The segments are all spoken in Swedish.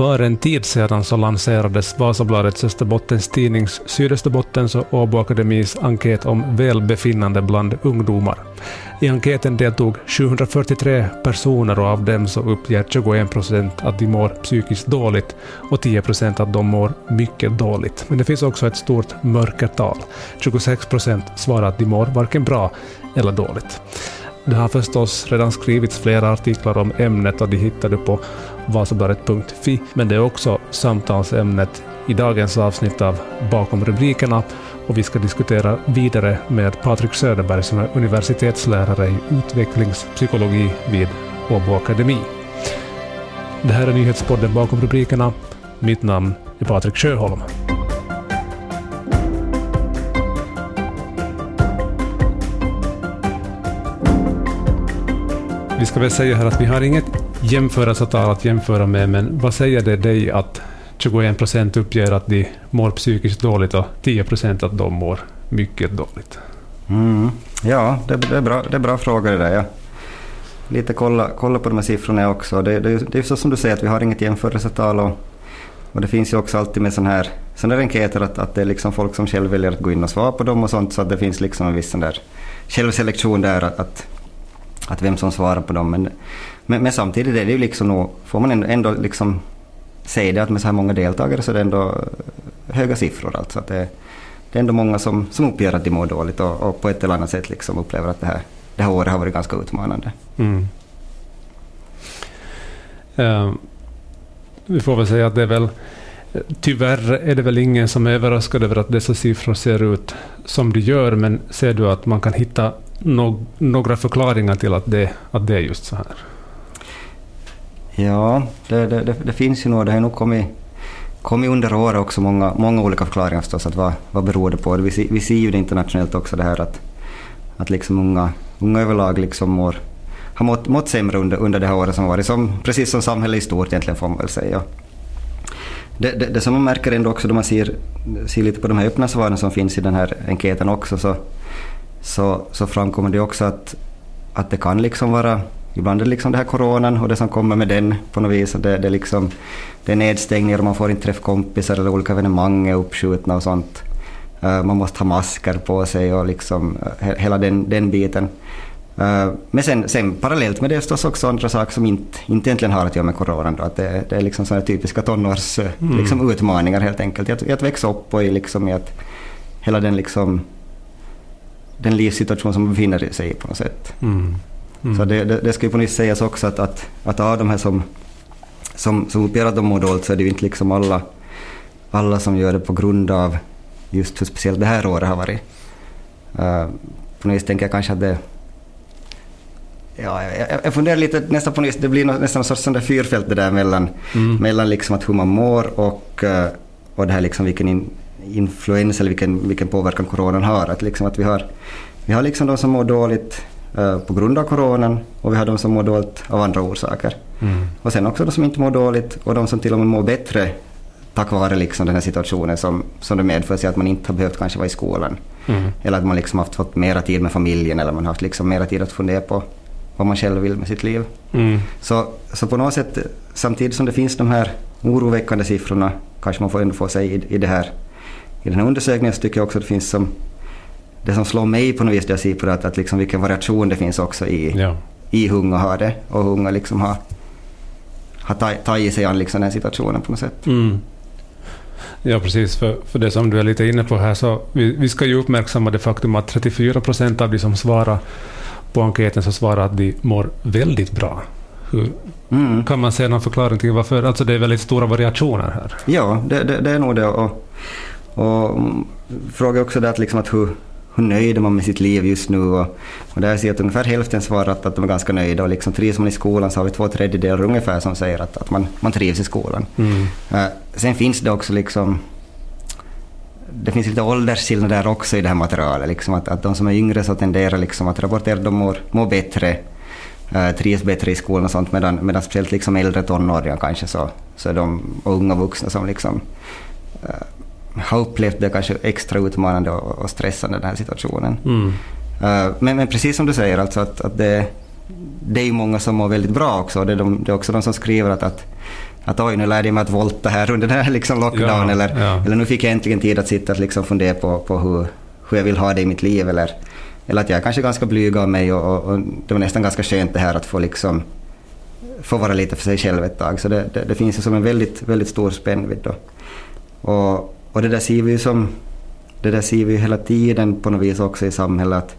För en tid sedan så lanserades Vasabladets Österbottens tidnings Sydösterbottens och Åbo Akademis enkät om välbefinnande bland ungdomar. I enkäten deltog 743 personer och av dem så uppger 21 procent att de mår psykiskt dåligt och 10 procent att de mår mycket dåligt. Men det finns också ett stort mörkertal. 26 procent svarar att de mår varken bra eller dåligt. Det har förstås redan skrivits flera artiklar om ämnet och de hittar du på vasabladet.fi, men det är också samtalsämnet i dagens avsnitt av Bakom rubrikerna och vi ska diskutera vidare med Patrik Söderberg som är universitetslärare i utvecklingspsykologi vid Åbo Akademi. Det här är nyhetspodden Bakom rubrikerna. Mitt namn är Patrik Sjöholm. Vi ska väl säga här att vi har inget jämförelsetal att jämföra med, men vad säger det dig att 21 procent uppger att de mår psykiskt dåligt och 10 procent att de mår mycket dåligt? Mm. Ja, det, det, är bra, det är bra frågor det där. Ja. Lite kolla, kolla på de här siffrorna också. Det, det, det är så som du säger att vi har inget jämförelsetal och, och det finns ju också alltid med sådana här, sån här enkäter att, att det är liksom folk som själv väljer att gå in och svara på dem och sånt så att det finns liksom en viss sån där självselektion där att, att, att vem som svarar på dem. Men, men, men samtidigt är det ju liksom nog, får man ändå, ändå liksom säga det att med så här många deltagare så är det ändå eh, höga siffror. Alltså att det, det är ändå många som, som uppger att de mår dåligt och, och på ett eller annat sätt liksom upplever att det här, det här året har varit ganska utmanande. Mm. Uh, vi får väl säga att det är väl Tyvärr är det väl ingen som är överraskad över att dessa siffror ser ut som de gör, men ser du att man kan hitta no några förklaringar till att det, att det är just så här? Ja, det, det, det, det finns ju nog. Det har nog kommit, kommit under året också många, många olika förklaringar förstås. Att vad, vad beror det på? Vi, vi ser ju det internationellt också det här att, att liksom unga, unga överlag liksom mår, har mått, mått sämre under, under det här året som varit. Som, precis som samhället i stort egentligen får man väl säga. Det, det, det, som man märker ändå också då man ser, ser lite på de här öppna svaren som finns i den här enkäten också så, så, så framkommer det också att, att det kan liksom vara Ibland är det liksom det här coronan och det som kommer med den på något vis. Det, det, är liksom, det är nedstängningar och man får inte träffa kompisar eller olika evenemang är uppskjutna och sånt. Uh, man måste ha masker på sig och liksom uh, hela den, den biten. Uh, men sen, sen parallellt med det förstås också andra saker som inte, inte egentligen har att göra med coronan. Då, att det, det är liksom sådana typiska tonårsutmaningar mm. liksom, utmaningar helt enkelt. I att, i att växa upp och i, liksom, i att hela den, liksom, den livssituation som man befinner sig i på något sätt. Mm. Mm. Så det, det, det, ska ju på nyss sägas också att, att, att av de här som, som, som uppger att de mår dåligt så är det ju inte liksom alla, alla som gör det på grund av just hur speciellt det här året har varit. Uh, på något vis tänker jag kanske att det Ja, jag, jag funderar lite nästan på det blir nästan en sorts sån där fyrfält det där mellan, mm. mellan liksom att hur man mår och, eh, och det här liksom vilken in, influens eller vilken, vilken påverkan coronan har. Att, liksom att vi har, vi har liksom de som mår dåligt på grund av coronan och vi har de som mår dåligt av andra orsaker. Mm. Och sen också de som inte mår dåligt och de som till och med mår bättre tack vare liksom den här situationen som, som det medför sig att man inte har behövt kanske vara i skolan. Mm. Eller att man liksom haft fått mera tid med familjen eller man har haft liksom mera tid att fundera på vad man själv vill med sitt liv. Mm. Så, så på något sätt, samtidigt som det finns de här oroväckande siffrorna, kanske man får ändå få sig i, i, det här, i den här undersökningen, så tycker jag också att det finns som det som slår mig på något vis när jag ser på det att, att liksom vilken variation det finns också i, ja. i hur unga har det och hur unga liksom har, har tagit sig an liksom den situationen på något sätt. Mm. Ja, precis. För, för det som du är lite inne på här, så vi, vi ska ju uppmärksamma det faktum att 34 procent av de som svarar på enkäten så svarar att de mår väldigt bra. Hur, mm. Kan man se någon förklaring till varför? Alltså det är väldigt stora variationer här. Ja, det, det, det är nog det. Och, och fråga också det att, liksom att hur, hur nöjd är man med sitt liv just nu? Och, och där ser jag att ungefär hälften svarar att, de är ganska nöjda och liksom trivs man i skolan så har vi två tredjedelar ungefär som säger att, att man, man trivs i skolan. Mm. Uh, sen finns det också liksom det finns lite åldersskillnader också i det här materialet. Liksom att, att de som är yngre så tenderar liksom att rapportera att de mår, mår bättre, uh, trivs bättre i skolan och sånt medan, medan speciellt liksom äldre tonåringar kanske så, så är de och unga vuxna som liksom uh, har upplevt det kanske extra utmanande och, och stressande den här situationen. Mm. Uh, men, men, precis som du säger, alltså att, att det, det är ju många som mår väldigt bra också. Det är, de, det är också de som skriver att, att, att oj, nu lärde jag mig att volta här under den här liksom lockdown, Ja, eller, ja. eller nu fick jag äntligen tid att sitta och liksom fundera på, på hur, hur jag vill ha det i mitt liv, eller, eller att jag är kanske ganska blyg av mig och, och, och det var nästan ganska skönt det här att få liksom få vara lite för sig själv ett tag. Så det, det, det finns ju som en väldigt, väldigt stor spännvidd då. Och, och det där ser vi ju som, det där ser vi ju hela tiden på något vis också i samhället. Att,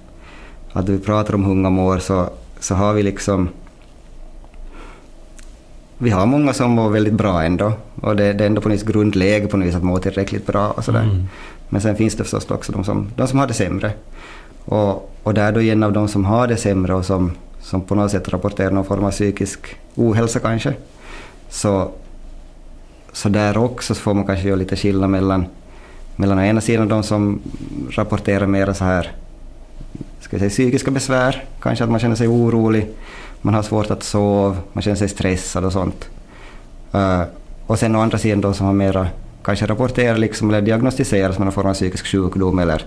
att vi pratar om hungermår så, så har vi liksom vi har många som mår väldigt bra ändå. Och det, det är ändå på något vis grundläge på något vis att må tillräckligt bra och sådär. Mm. Men sen finns det förstås också de som, de som har det sämre. Och, och där då en av de som har det sämre och som, som på något sätt rapporterar någon form av psykisk ohälsa kanske. Så, så där också så får man kanske göra lite skillnad mellan, mellan å ena sidan de som rapporterar mera så här ska jag säga, psykiska besvär, kanske att man känner sig orolig, man har svårt att sova, man känner sig stressad och sånt. Uh, och sen å andra sidan de som har mera, kanske rapporterar liksom, eller diagnostiseras med någon form av psykisk sjukdom eller,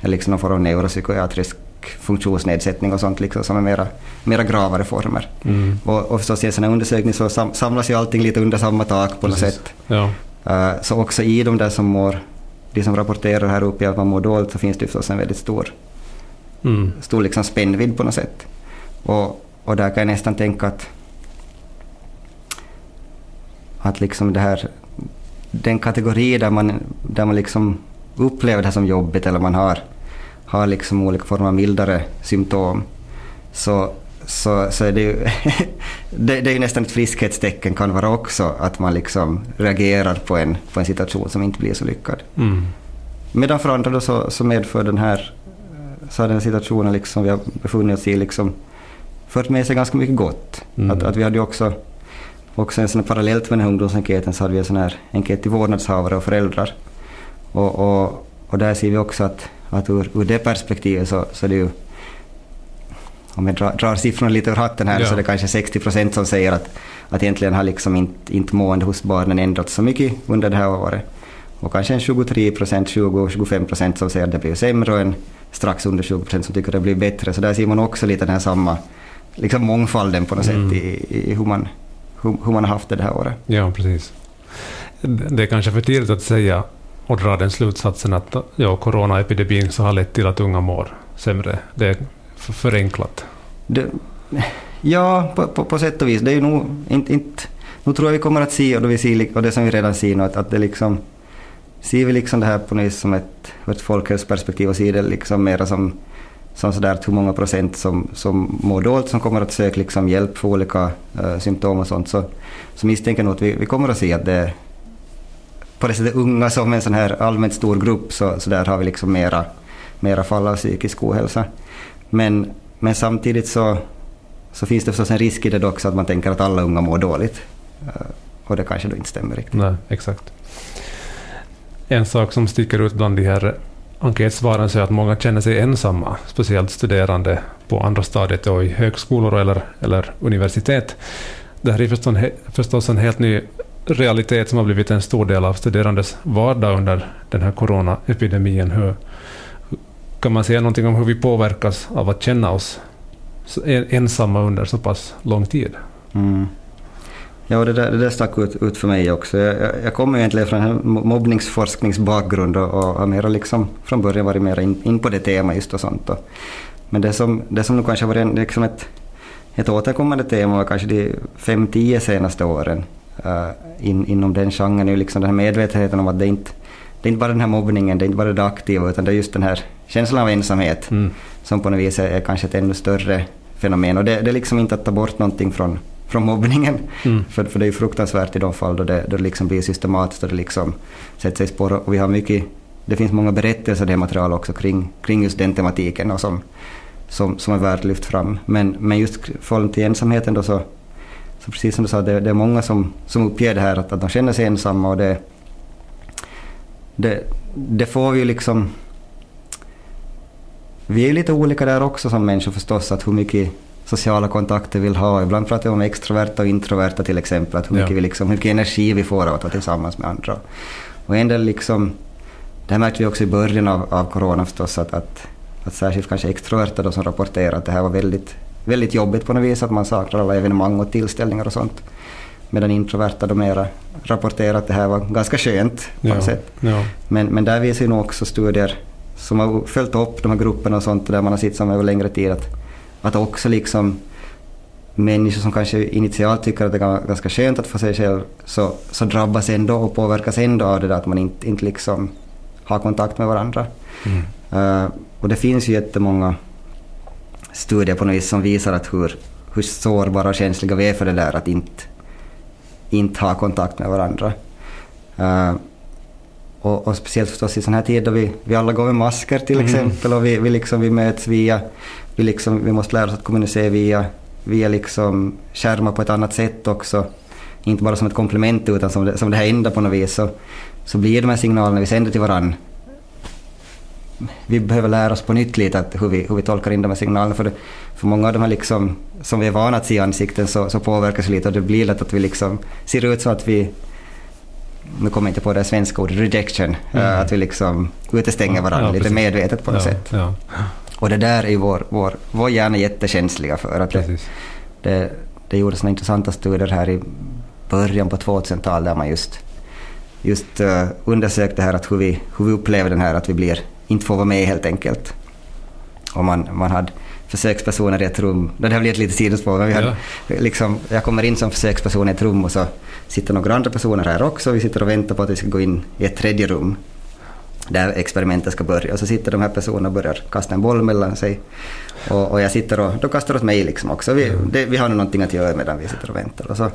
eller liksom någon form av neuropsykiatrisk funktionsnedsättning och sånt liksom, som är mera, mera gravare former. Mm. Och, och förstås i en sån här undersökning så sam, samlas ju allting lite under samma tak på något Precis. sätt. Ja. Eh, så också i de där som mår, de som rapporterar här uppe att man mår dåligt så finns det förstås en väldigt stor Mm. stor liksom spännvidd på något sätt. Och, och där kan jag nästan tänka att, att liksom det här, den kategori där man, där man liksom upplever det här som jobbigt eller man har, har liksom olika former av mildare symptom så, så, så är det ju det, det är ju nästan ett friskhetstecken kan vara också att man liksom reagerar på en, på en situation som inte blir så lyckad. Mm. Medan för andra då så, så medför den här, så den här situationen liksom vi har befunnit oss i liksom fört med sig ganska mycket gott. Mm. Att, att vi hade ju också, också en sån här, parallellt med den här ungdomsenkäten så hade vi en sån här enkät till vårdnadshavare och föräldrar. Och, och, och där ser vi också att, att ur, ur det perspektivet så, så är det ju om jag drar, drar siffrorna lite ur hatten här Ja. så är det kanske 60 procent som säger att, att egentligen har liksom inte, inte mående hos barnen ändrats så mycket under det här året. Och kanske en 23 procent, 20-25 procent som säger att det blir sämre och en strax under 20 procent som tycker att det blir bättre. Så där ser man också lite den här samma liksom mångfalden på något Mm. sätt i, i hur, man, hur, hur man har haft det det här året. Ja, precis. Det är kanske för tidigt att säga och dra den slutsatsen att ja, coronaepidemin så har lett till att unga mår sämre. Det är för förenklat. Det, ja, på, på, på sätt och vis. Det är ju nog inte, inte... Nu tror jag vi kommer att se, och, då vi ser, och det som vi redan ser nu, att, att det liksom... Ser vi liksom det här på något vis som ett, ett folkhälsoperspektiv och ser det liksom mera som, som sådär hur många procent som, som mår dåligt som kommer att söka liksom hjälp för olika uh, symptom och sånt så, så misstänker jag nog att vi, vi kommer att se att det på det sättet unga som en sån här allmänt stor grupp så, så där har vi liksom mera, mera fall av psykisk ohälsa. Men, men samtidigt så, så finns det förstås en risk i det också att man tänker att alla unga mår dåligt. Eh, och det kanske då inte stämmer riktigt. Nej, exakt. En sak som sticker ut bland de här enkätsvaren så är att många känner sig ensamma, speciellt studerande på andra stadiet och i högskolor eller, eller universitet. Det här är förstås en, förstås en helt ny realitet som har blivit en stor del av studerandes vardag under den här coronaepidemin. Hur, kan man säga någonting om hur vi påverkas av att känna oss ensamma under så pass lång tid? Mm. Ja, det där, det där stack ut, ut för mig också. Jag, jag, jag kommer egentligen från en mobbningsforskningsbakgrund och, och har mera liksom från början varit mer in, in på det temat just och sånt. Och, men det som, det som nu kanske har varit en, liksom ett, ett återkommande tema var kanske de fem, tio senaste åren in, inom den genren är ju liksom den här medvetenheten om att det inte det är inte bara den här mobbningen, det är inte bara det aktiva utan det är just den här känslan av ensamhet Mm. som på något vis är, är kanske ett ännu större fenomen. Och det, det är liksom inte att ta bort någonting från, från mobbningen. Mm. För, för det är ju fruktansvärt i de fall då det, då det liksom blir systematiskt och det liksom sätter sig i spår. Och vi har mycket, det finns många berättelser i det material också kring, kring just den tematiken och som, som, som är värt att lyfta fram. Men, men just förhållande till ensamheten då så, så precis som du sa, det, det är många som, som uppger det här att, att de känner sig ensamma och det, det, det får vi ju liksom vi är ju lite olika där också som människor förstås, att hur mycket sociala kontakter vi vill ha. Ibland pratar vi om extroverta och introverta till exempel, att hur mycket, Ja. vi liksom, hur mycket energi vi får av att vara tillsammans med andra. Och en del liksom, det här märkte vi också i början av, av corona förstås, att, att, att särskilt kanske extroverta då som rapporterar att det här var väldigt, väldigt jobbigt på något vis, att man saknar alla evenemang och tillställningar och sånt. medan introverta de mera rapporterar att det här var ganska skönt på Ja, något sätt. ja. Men, men där visar ju nog också studier som har följt upp de här grupperna och sånt där man har sett som över längre tid att, att också liksom människor som kanske initialt tycker att det är ganska skönt att få sig själv så, så drabbas ändå och påverkas ändå av det där att man inte, inte liksom har kontakt med varandra. Mm. Eh, och det finns ju jättemånga studier på något vis som visar att hur, hur sårbara och känsliga vi är för det där att inte, inte ha kontakt med varandra. Eh, och, och speciellt förstås i sån här tid då vi, vi alla går med masker till Mm. exempel och vi, vi, liksom, vi möts via, vi, liksom, vi måste lära oss att kommunicera via, via liksom skärmar på ett annat sätt också. Inte bara som ett komplement utan som det, som det här enda på något vis. Så, så blir de här signalerna vi sänder till varandra vi behöver lära oss på nytt lite att hur, vi, hur vi tolkar in de här signalerna. För, det, för många av de här liksom, som vi är vana att se i ansikten så, så påverkas lite och det blir lätt att vi liksom ser ut så att vi, nu kommer jag inte på det svenska ordet, rejection, Mm. eh, att vi liksom utestänger varandra Ja, lite precis. medvetet på något ja, sätt. Ja, Och det där är vår, vår, vår hjärna jättekänsliga för. Att det, det, det gjordes några intressanta studier här i början på 2000-talet där man just, just uh, undersökte här att hur, vi, hur vi upplever den här att vi blir, inte får vara med helt enkelt. Och man, man hade försökspersoner i ett rum, det här blir ett litet sidospår, men vi hade, liksom, jag kommer in som försöksperson i ett rum och så sitter några andra personer här också, vi sitter och väntar på att vi ska gå in i ett tredje rum där experimentet ska börja. Och så sitter de här personerna och börjar kasta en boll mellan sig. Och, och jag sitter och, de kastar åt mig liksom också. Vi, det, vi har nog någonting att göra medan vi sitter och väntar. Och så,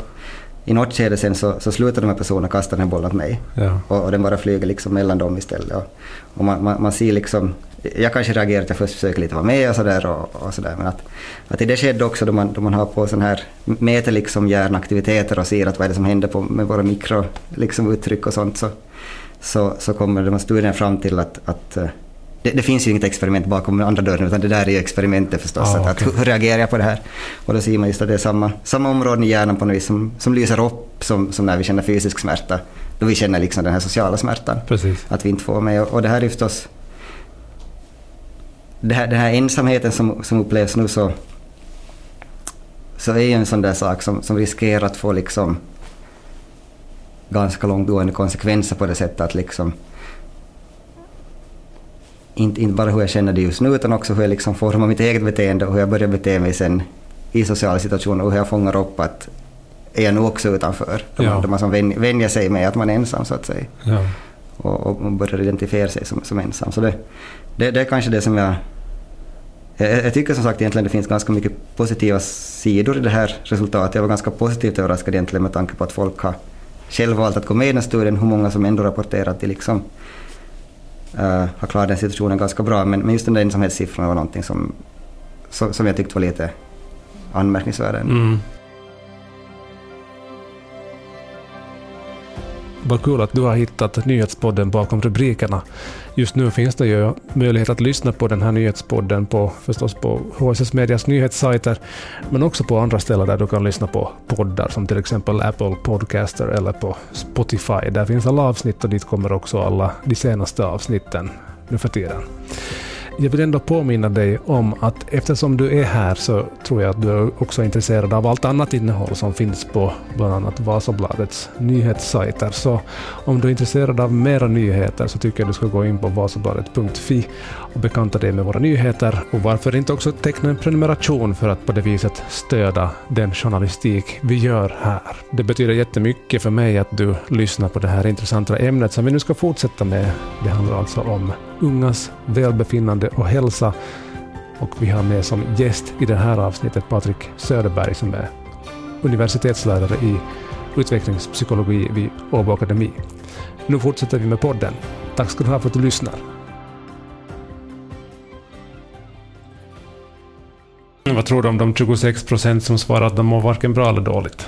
I något skede sen så, så slutar de här personerna kasta den här bollen åt mig. Ja. Och, och den bara flyger liksom mellan dem istället. Och, och man, man, man ser liksom, jag kanske reagerar att jag först försöker lite vara med och sådär. Och, och så där, men att, att i det skedde också då man, då man har på sån här, mäter liksom hjärnaktiviteter och ser att vad är det som händer på, med våra mikro liksom, uttryck och sånt. Så, så, så kommer de här studierna fram till att, att eh, det, det finns ju inget experiment bakom andra dörren utan det där är ju experimentet förstås. Ah, att, att, okej. hur, reagerar jag på det här? Och då ser man just att det är samma, samma områden i hjärnan på något vis som, som lyser upp som, som när vi känner fysisk smärta. Då vi känner liksom den här sociala smärtan. Precis. Att vi inte får med. Och, och det här är förstås... Det här, den här ensamheten som, som upplevs nu så, så är ju en sån där sak som, som riskerar att få liksom ganska långtgående konsekvenser på det sättet att liksom inte, inte bara hur jag känner det just nu utan också hur jag liksom formar mitt eget beteende och hur jag börjar bete mig sen i sociala situationer och hur jag fångar upp att är jag nu också utanför? Då Ja. man, som vän, vänjer sig med att man är ensam så att säga Ja. och, och börjar identifiera sig som, som ensam. Så det, det, det är kanske det som jag... Jag, tycker som sagt egentligen det finns ganska mycket positiva sidor i det här resultatet. Jag var ganska positivt överraskad egentligen med tanke på att folk har själv valt att gå med i den studien, hur många som ändå rapporterar att de liksom uh, har klarat den situationen ganska bra. Men, men just den där ensamhetssiffran var någonting som, som, som jag tyckte var lite anmärkningsvärd. Mm. Vad kul att du har hittat nyhetspodden bakom rubrikerna. Just nu finns det ju möjlighet att lyssna på den här nyhetspodden på, förstås på HSS Medias nyhetssajter, men också på andra ställen där du kan lyssna på poddar, som till exempel Apple Podcaster eller på Spotify. Där finns alla avsnitt och dit kommer också alla de senaste avsnitten nu för tiden. Jag vill ändå påminna dig om att eftersom du är här så tror jag att du är också intresserad av allt annat innehåll som finns på bland annat Vasabladets nyhetssajter. Så om du är intresserad av mera nyheter så tycker jag du ska gå in på vasabladet.fi och bekanta dig med våra nyheter och varför inte också teckna en prenumeration för att på det viset stödja den journalistik vi gör här. Det betyder jättemycket för mig att du lyssnar på det här intressanta ämnet som vi nu ska fortsätta med. Det handlar alltså om ungas välbefinnande och hälsa. Och vi har med som gäst i det här avsnittet Patrik Söderberg som är universitetslärare i utvecklingspsykologi vid Åbo Akademi. Nu fortsätter vi med podden. Tack ska du ha för att du lyssnar. Vad tror du om de 26 procent som svarar att de mår varken bra eller dåligt?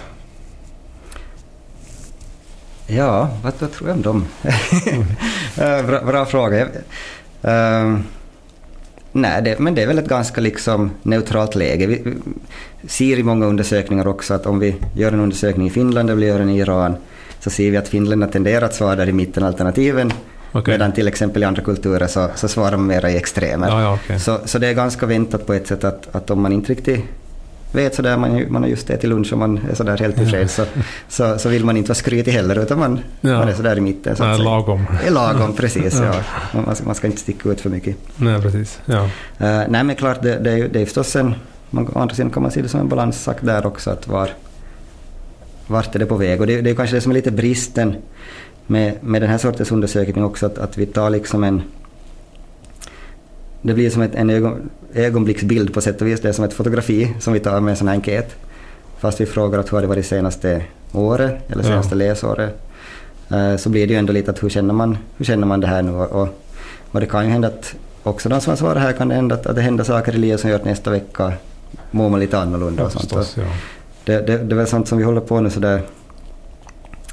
Ja, vad, vad tror jag om dem? Eh, bra, bra fråga. Ehm, nej, det, men det är väl ett ganska liksom neutralt läge. Vi, vi ser i många undersökningar också att om vi gör en undersökning i Finland eller gör den i Iran så ser vi att finländarna tenderar att svara där i mitten alternativen. Okej. Medan till exempel i andra kulturer så, så svarar man mera i extremer. Ja, ja, okej. Så, så det är ganska väntat på ett sätt att, att om man inte riktigt vet sådär, man, man har just ätit lunch och man är sådär helt tillfreds så, så, så vill man inte vara skrytig heller utan man, Ja. man är sådär i mitten. Så att säga. lagom. är lagom, precis. Ja. ja. Man, ska, man ska inte sticka ut för mycket. Nej, precis. Ja. Eh, nej men klart, det, det, är, det är förstås en... Man, å andra sidan kan man se det som en balanssak där också, att var, vart är det på väg? Och det, det är kanske det som är lite bristen med, med den här sortens undersökning också, att, att vi tar liksom en... Det blir som ett, en ögon, ögonblicksbild på sätt och vis, det är som ett fotografi som vi tar med en sån här enkät. Fast vi frågar att hur har det varit senaste året eller Ja. senaste läsåret. Eh, så blir det ju ändå lite att hur känner man, hur känner man det här nu? Och, och det kan ju hända att också de som har svarat här kan det hända att, att det händer saker i livet som gör att nästa vecka mår man lite annorlunda Ja, och sånt. förstås, ja. Det, det, det är väl sånt som vi håller på nu sådär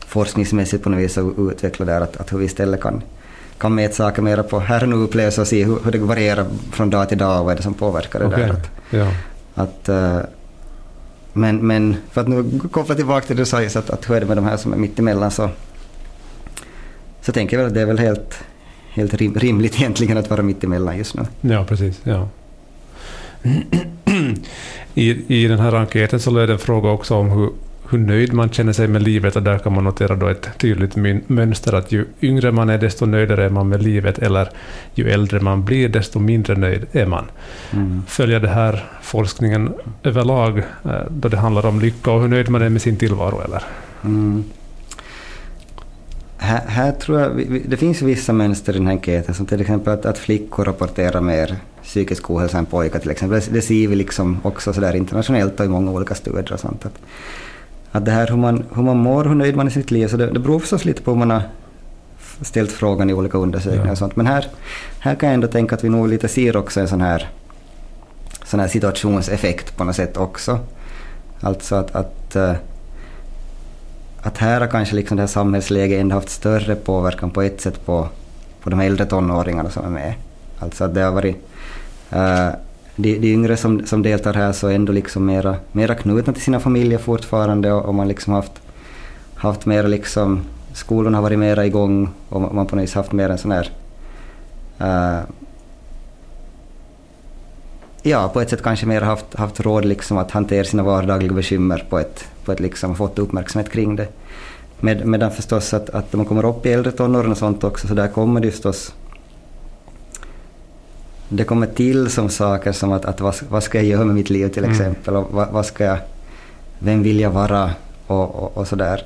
forskningsmässigt på något vis att utveckla där, att, att hur vi istället kan, kan mäta saker mera på här och nu upplevelser och se hur, hur det varierar från dag till dag och vad är det som påverkar det Okej. där. Att, Ja. att, eh, men, men för att nu koppla tillbaka till det du sa just att, att hur är det med de här som är mitt emellan så, så tänker jag väl att det är väl helt, helt rim, rimligt egentligen att vara mitt emellan just nu. Ja, precis. Ja. I, I den här enkäten så löd en fråga också om hur, hur nöjd man känner sig med livet och där kan man notera då ett tydligt mönster att ju yngre man är desto nöjdare är man med livet eller ju äldre man blir desto mindre nöjd är man. Mm. Följer det här forskningen överlag eh, då det handlar om lycka och hur nöjd man är med sin tillvaro eller? Mm. Här, här tror jag, det finns vissa mönster i den här enkäten, som till exempel att, att flickor rapporterar mer psykisk ohälsa än pojkar till exempel. Det, det ser vi liksom också sådär internationellt och i många olika studier och sånt. Att, att det här hur man, hur man mår, hur nöjd man är i sitt liv, så det, det beror förstås lite på hur man har ställt frågan i olika undersökningar Ja. och sånt. Men här, här kan jag ändå tänka att vi nog lite ser också en sån här, sån här situationseffekt på något sätt också. Alltså att, att eh, att här har kanske liksom det här samhällsläget ändå haft större påverkan på ett sätt på, på de äldre tonåringarna som är med. Alltså att det har varit... Uh, de, de yngre som, som deltar här så är ändå liksom mera, mera knutna till sina familjer fortfarande och, och man liksom haft, haft mera liksom... Skolorna har varit mera igång och man på något vis haft mer en sån här... uh, ja, på ett sätt kanske mer haft, haft råd liksom att hantera sina vardagliga bekymmer på ett, på ett liksom, fått uppmärksamhet kring det. Med, medan förstås att, att man kommer upp i äldre tonåren och sånt också, så där kommer det ju förstås... Det kommer till som saker som att, att vad, vad ska jag göra med mitt liv till Mm. exempel och vad, vad ska jag... Vem vill jag vara och, och, och sådär.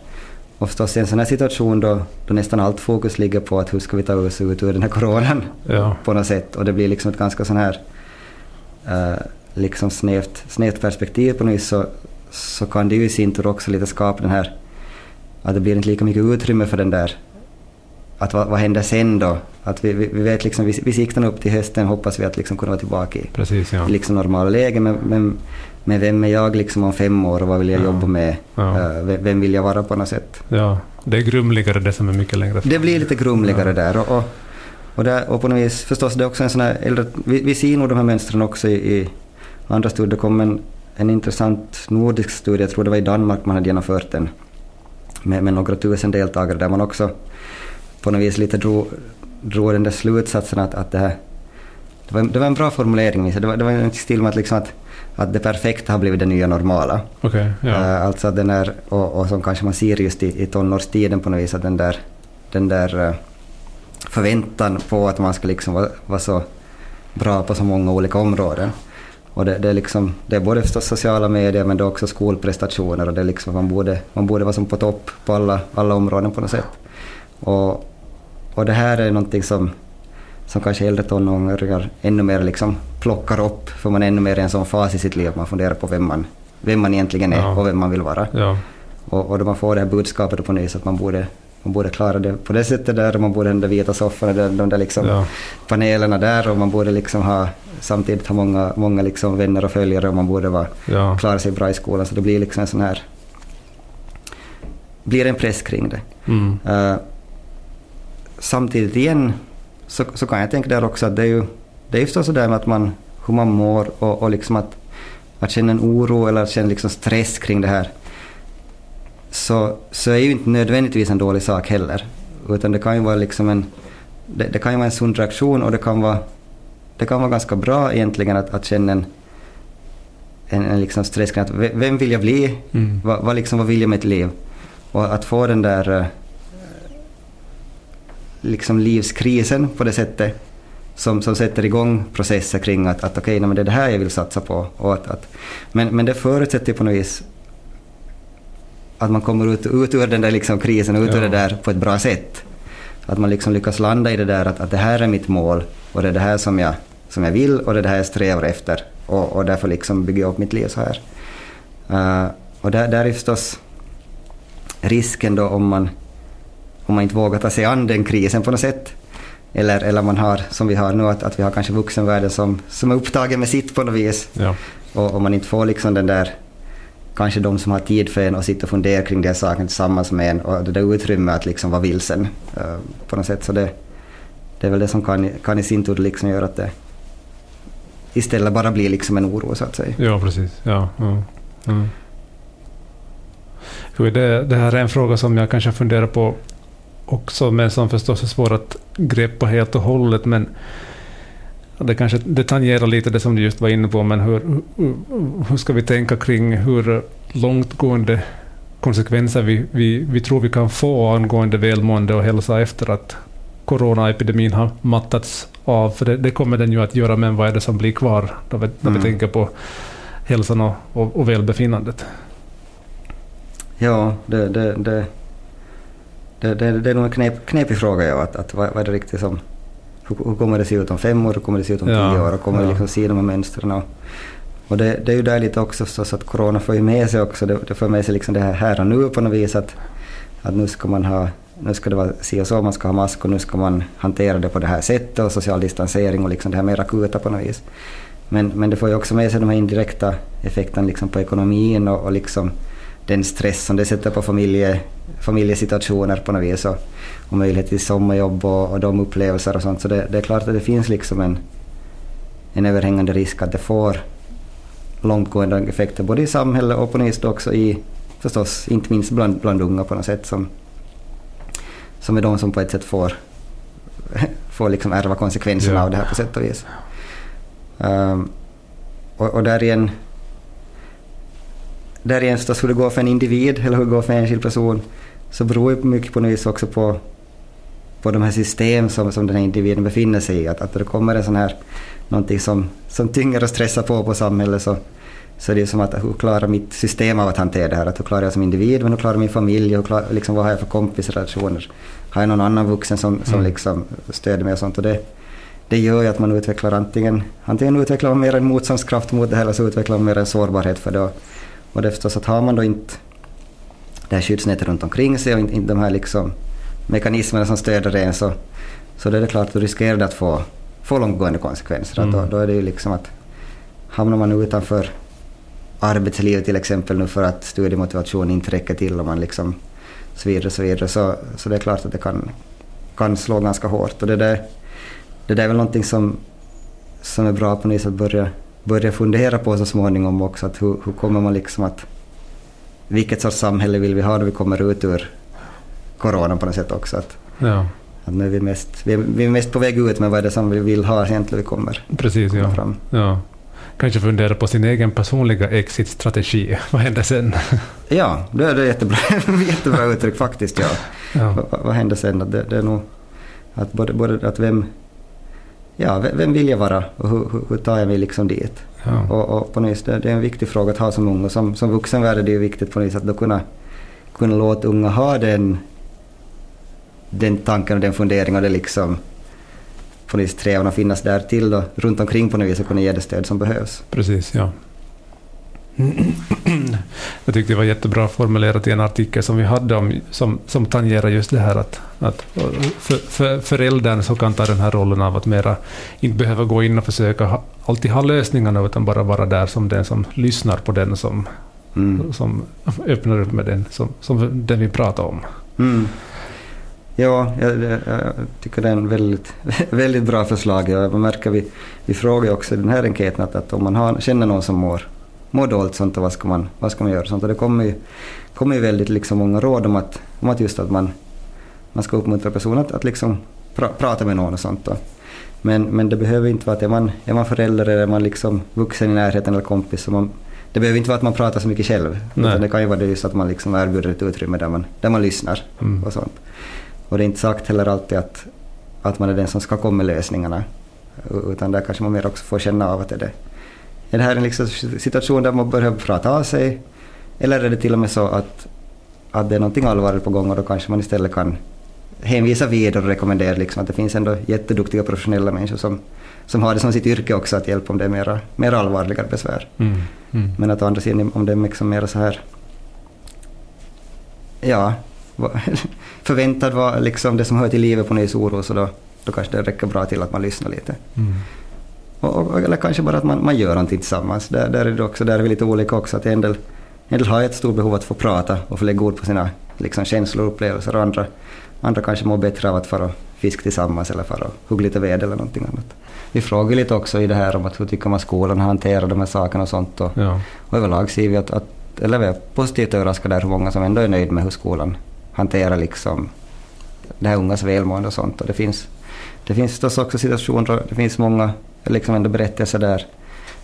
Och förstås i en sån här situation då, då nästan allt fokus ligger på att hur ska vi ta oss ut ur den här coronan Ja. på något sätt. Och det blir liksom ett ganska sån här eh, liksom snävt, snävt perspektiv på något vis så, så kan det ju i sin tur också lite skapa den här att det blir inte lika mycket utrymme för den där att vad, vad händer sen då? Att vi, vi, vi vet liksom, vi, vi siktar upp till hösten hoppas vi att liksom kunna vara tillbaka i Precis, ja. liksom normala läge men, men, men vem är jag liksom om fem år och vad vill jag Ja. jobba med? Ja. Eh, vem, vem vill jag vara på något sätt? ja. Det är grumligare det som är mycket längre fram. Det blir lite grumligare där. Och, och, och, där, och på något vis, förstås det är också en sån här äldre, vi, vi ser nog de här mönstren också i, i andra studier. Det kom en, en intressant nordisk studie, jag tror det var i Danmark man hade genomfört den, med, med några tusen deltagare där man också på något vis lite drog, drog den där slutsatsen att, att det här det var, det var en bra formulering, det var, det var en stil med att, liksom att, att det perfekta har blivit det nya normala. Okej, ja. Eh, alltså den där, och, och som kanske man ser just i, i tonårstiden på något vis, att den där, den där eh, förväntan på att man ska liksom vara, vara så bra på så många olika områden. Och det, det, är liksom, det är både förstås sociala medier men det är också skolprestationer och det är liksom, man, borde, man borde vara som på topp på alla, alla områden på något sätt. Och, och det här är någonting som, som kanske äldre tonåringar ännu mer liksom plockar upp för man är ännu mer i en sån fas i sitt liv att man funderar på vem man, vem man egentligen är Ja. och vem man vill vara. ja. Och, och då man får det här budskapet på nyss att man borde, man borde klara det på det sättet där och man borde ha den där vita soffan, de, de där liksom ja. panelerna där och man borde liksom ha samtidigt ha många, många liksom vänner och följare och man borde vara, ja. klara sig bra i skolan så det blir liksom en sån här blir en press kring det. Mm. Eh, samtidigt igen så, så kan jag tänka där också att det är ju det är ju förstås sådär med att man, hur man mår och, och liksom att, att känna en oro eller att känna liksom stress kring det här så, så är ju inte nödvändigtvis en dålig sak heller. Utan det kan ju vara liksom en, det, det kan ju vara en sund reaktion och det kan vara, det kan vara ganska bra egentligen att, att känna en, en, en liksom stress kring att ve- vem vill jag bli? Mm. Vad, vad, liksom, vad vill jag med ett liv? Och att få den där eh, liksom livskrisen på det sättet som, som sätter igång processer kring att, att okej, okay, det är det här jag vill satsa på. Och att, att, men, men det förutsätter på något vis att man kommer ut, ut ur den där liksom krisen, ut ur Ja. det där på ett bra sätt. Att man liksom lyckas landa i det där att, att det här är mitt mål och det är det här som jag, som jag vill och det är det här jag strävar efter. Och, och därför liksom bygger jag upp mitt liv så här. Eh, och där, där är förstås risken då om man, om man inte vågar ta sig an den krisen på något sätt. Eller, eller man har, som vi har nu, att, att vi har kanske vuxenvärlden som, som är upptagen med sitt på något vis. Ja. Och om man inte får liksom den där, kanske de som har tid för en och sitta och fundera kring den saken tillsammans med en och det där utrymmet att liksom vara vilsen eh, på något sätt. Så det, det är väl det som kan, kan i sin tur liksom göra att det istället bara blir liksom en oro så att säga. ja, precis. Ja, ja, ja. Det, det här är en fråga som jag kanske funderar på också, men som förstås är svår att greppa helt och hållet. Men det kanske det tangerar lite det som du just var inne på, men hur, hur, hur ska vi tänka kring hur långtgående konsekvenser vi, vi, vi tror vi kan få angående välmående och hälsa efter att coronaepidemin har mattats av? För det, det kommer den ju att göra, men vad är det som blir kvar när vi, när vi Mm. tänker på hälsan och, och, och välbefinnandet? Ja, det, det, det, det, det, det är nog en knep, knepig fråga. Ja, att, att vad, vad är det riktigt som... Hur, hur kommer det se ut om fem år? Hur kommer det se ut om Ja, tio år? Och kommer vi ja. liksom se de här mönstren? Och, och det, det är ju där lite också förstås att corona får ju med sig också. Det, det får med sig liksom det här här och nu på något vis. Att, att nu ska man ha... Nu ska det vara si och så, man ska ha mask och nu ska man hantera det på det här sättet och social distansering och liksom det här mer akuta på något vis. Men, men det får ju också med sig de här indirekta effekterna liksom på ekonomin och, och liksom den stress som det sätter på familje, familjesituationer på något vis och, och möjlighet till sommarjobb och, och de upplevelser och sånt. Så det, det är klart att det finns liksom en, en överhängande risk att det får långtgående effekter både i samhället och på vis också i, förstås, inte minst bland, bland unga på något sätt som, som är de som på ett sätt får, får liksom ärva konsekvenserna Ja. av det här på sätt och vis. Um, och, och där igen där förstås hur det går för en individ eller hur det går för en enskild person så beror ju mycket på något vis också på, på de här system som, som den här individen befinner sig i. Att, att det kommer en sån här, någonting som, som tynger och stressar på på samhället så, så det är som att hur klarar mitt system av att hantera det här? Att hur klarar jag som individ, men hur klarar min familj? Hur klarar, liksom, vad har jag för kompisrelationer? Har jag någon annan vuxen som, som Mm. liksom stöder mig och sånt? Och det, det gör ju att man utvecklar antingen, antingen utvecklar man mer en motståndskraft mot det här eller så utvecklar man mer en sårbarhet för det. Och, och det är förstås att har man då inte det här skyddsnätet runt omkring sig och inte, inte de här liksom mekanismerna som stöder en så, så då är det klart att du riskerar det att få, få långtgående konsekvenser. Mm. Då, då är det ju liksom att hamnar man utanför arbetslivet till exempel nu för att studiemotivation inte räcker till och man liksom så vidare så vidare så, så det är klart att det kan, kan slå ganska hårt. Och det där, det där är väl någonting som, som är bra på något vis att börja, börja fundera på så småningom också. Att hur, hur kommer man liksom att... Vilket sorts samhälle vill vi ha när vi kommer ut ur coronan på något sätt också. Att, Ja, att nu är vi, mest, vi, är, vi är mest på väg ut men vad är det som vi vill ha egentligen när vi kommer, precis. kommer Ja. fram. Ja. Kanske fundera på sin egen personliga exit-strategi. Vad händer sen? Ja, det är det jättebra, jättebra uttryck faktiskt. Ja. Ja. Vad, vad händer sen? Det, det är nog att både, både att vem, ja, vem vill jag vara och hur, hur, tar jag mig liksom dit? Ja. Och, och på något det, det är en viktig fråga att ha som ung och som, som vuxenvärld är det viktigt på något att då kunna, kunna låta unga ha den, den tanken och den funderingen och det liksom på något vis strävan att finnas där till då, runt omkring på något vis och kunna ge det stöd som behövs. Precis, ja. Jag tyckte det var jättebra formulerat i en artikel som vi hade om, som, som tangerar just det här att, att för, för, föräldern så kan ta den här rollen av att mera inte behöva gå in och försöka ha, alltid ha lösningarna utan bara vara där som den som lyssnar på den som, Mm. som öppnar upp med den som, som den vi pratar om. Mm. Ja, jag, jag, tycker det är en väldigt, väldigt bra förslag. Jag märker vi, vi frågar också i den här enkäten att, att om man har, känner någon som mår, mår dåligt sånt, och vad ska man, vad ska man göra? Sånt. Och det kommer ju, kommer ju väldigt liksom många råd om att, om att just att man, man ska uppmuntra personer att, att liksom pra, prata med någon och sånt. Då. Men, men det behöver inte vara att är man, är man förälder eller är man liksom vuxen i närheten eller kompis så man det behöver inte vara att man pratar så mycket själv. Nej. Utan det kan ju vara det just att man liksom erbjuder ett utrymme där man, där man lyssnar Mm. och sånt. Och det är inte sagt heller alltid att, att man är den som ska komma med lösningarna. Utan där kanske man mer också får känna av att är det, är det här en liksom situation där man börjar prata av sig? Eller är det till och med så att, att det är någonting allvarligt på gång och då kanske man istället kan hänvisa vidare och rekommendera liksom att det finns ändå jätteduktiga professionella människor som, som har det som sitt yrke också att hjälpa om det är mera, mera allvarligare besvär. Mm. Mm. Men att å andra sidan om det är liksom mer så här ja, förväntad var liksom det som hör till livet på Nys oro så då, då kanske det räcker bra till att man lyssnar lite. Mm. Och, och, eller kanske bara att man, man gör någonting tillsammans. Där, där är det också, där är vi lite olika också. Att en del, en del har ett stort behov att få prata och få lägga ord på sina liksom, känslor och upplevelser och andra, andra kanske mår bättre av att fara och fiska tillsammans eller fara och hugga lite ved eller någonting annat. Vi frågar lite också i det här om att hur tycker man skolan hanterar de här sakerna och sånt. Och, Ja. och överlag ser vi att, att eller vi är positivt överraskade där hur många som ändå är nöjda med hur skolan hanterar liksom det här ungas välmående och sånt. Och det finns, det finns förstås också situationer, det finns många liksom ändå berättelser där,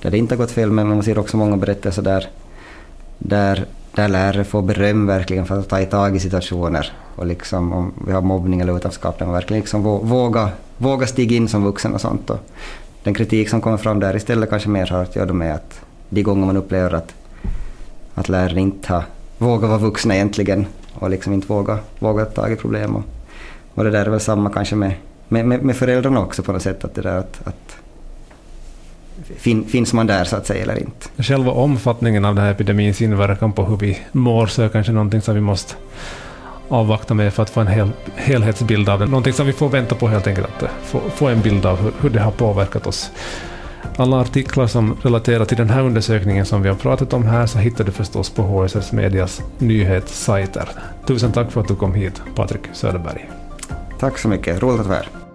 där det inte har gått fel, men man ser också många berättelser där, där, där lärare får beröm verkligen för att ta tag i situationer. Och liksom om vi har mobbning eller utanförskap, där man verkligen liksom våga, våga stiga in som vuxen och sånt. Och den kritik som kommer fram där istället kanske mer har att göra med att de gånger man upplever att, att lärare inte har vågat vara vuxna egentligen och liksom inte vågat våga ta tag i problem. Och, och det där är väl samma kanske med, med, med, med föräldrarna också på något sätt. Att det där att, att fin, finns man där så att säga eller inte. Själva omfattningen av den här epidemins inverkan på hur vi mår så är kanske någonting som vi måste avvakta med för att få en hel, helhetsbild av det. Någonting som vi får vänta på helt enkelt, att få, få en bild av hur, hur det har påverkat oss. Alla artiklar som relaterar till den här undersökningen som vi har pratat om här så hittar du förstås på HSS Medias nyhetssajter. Tusen tack för att du kom hit, Patrik Söderberg. Tack så mycket, roligt att vara här.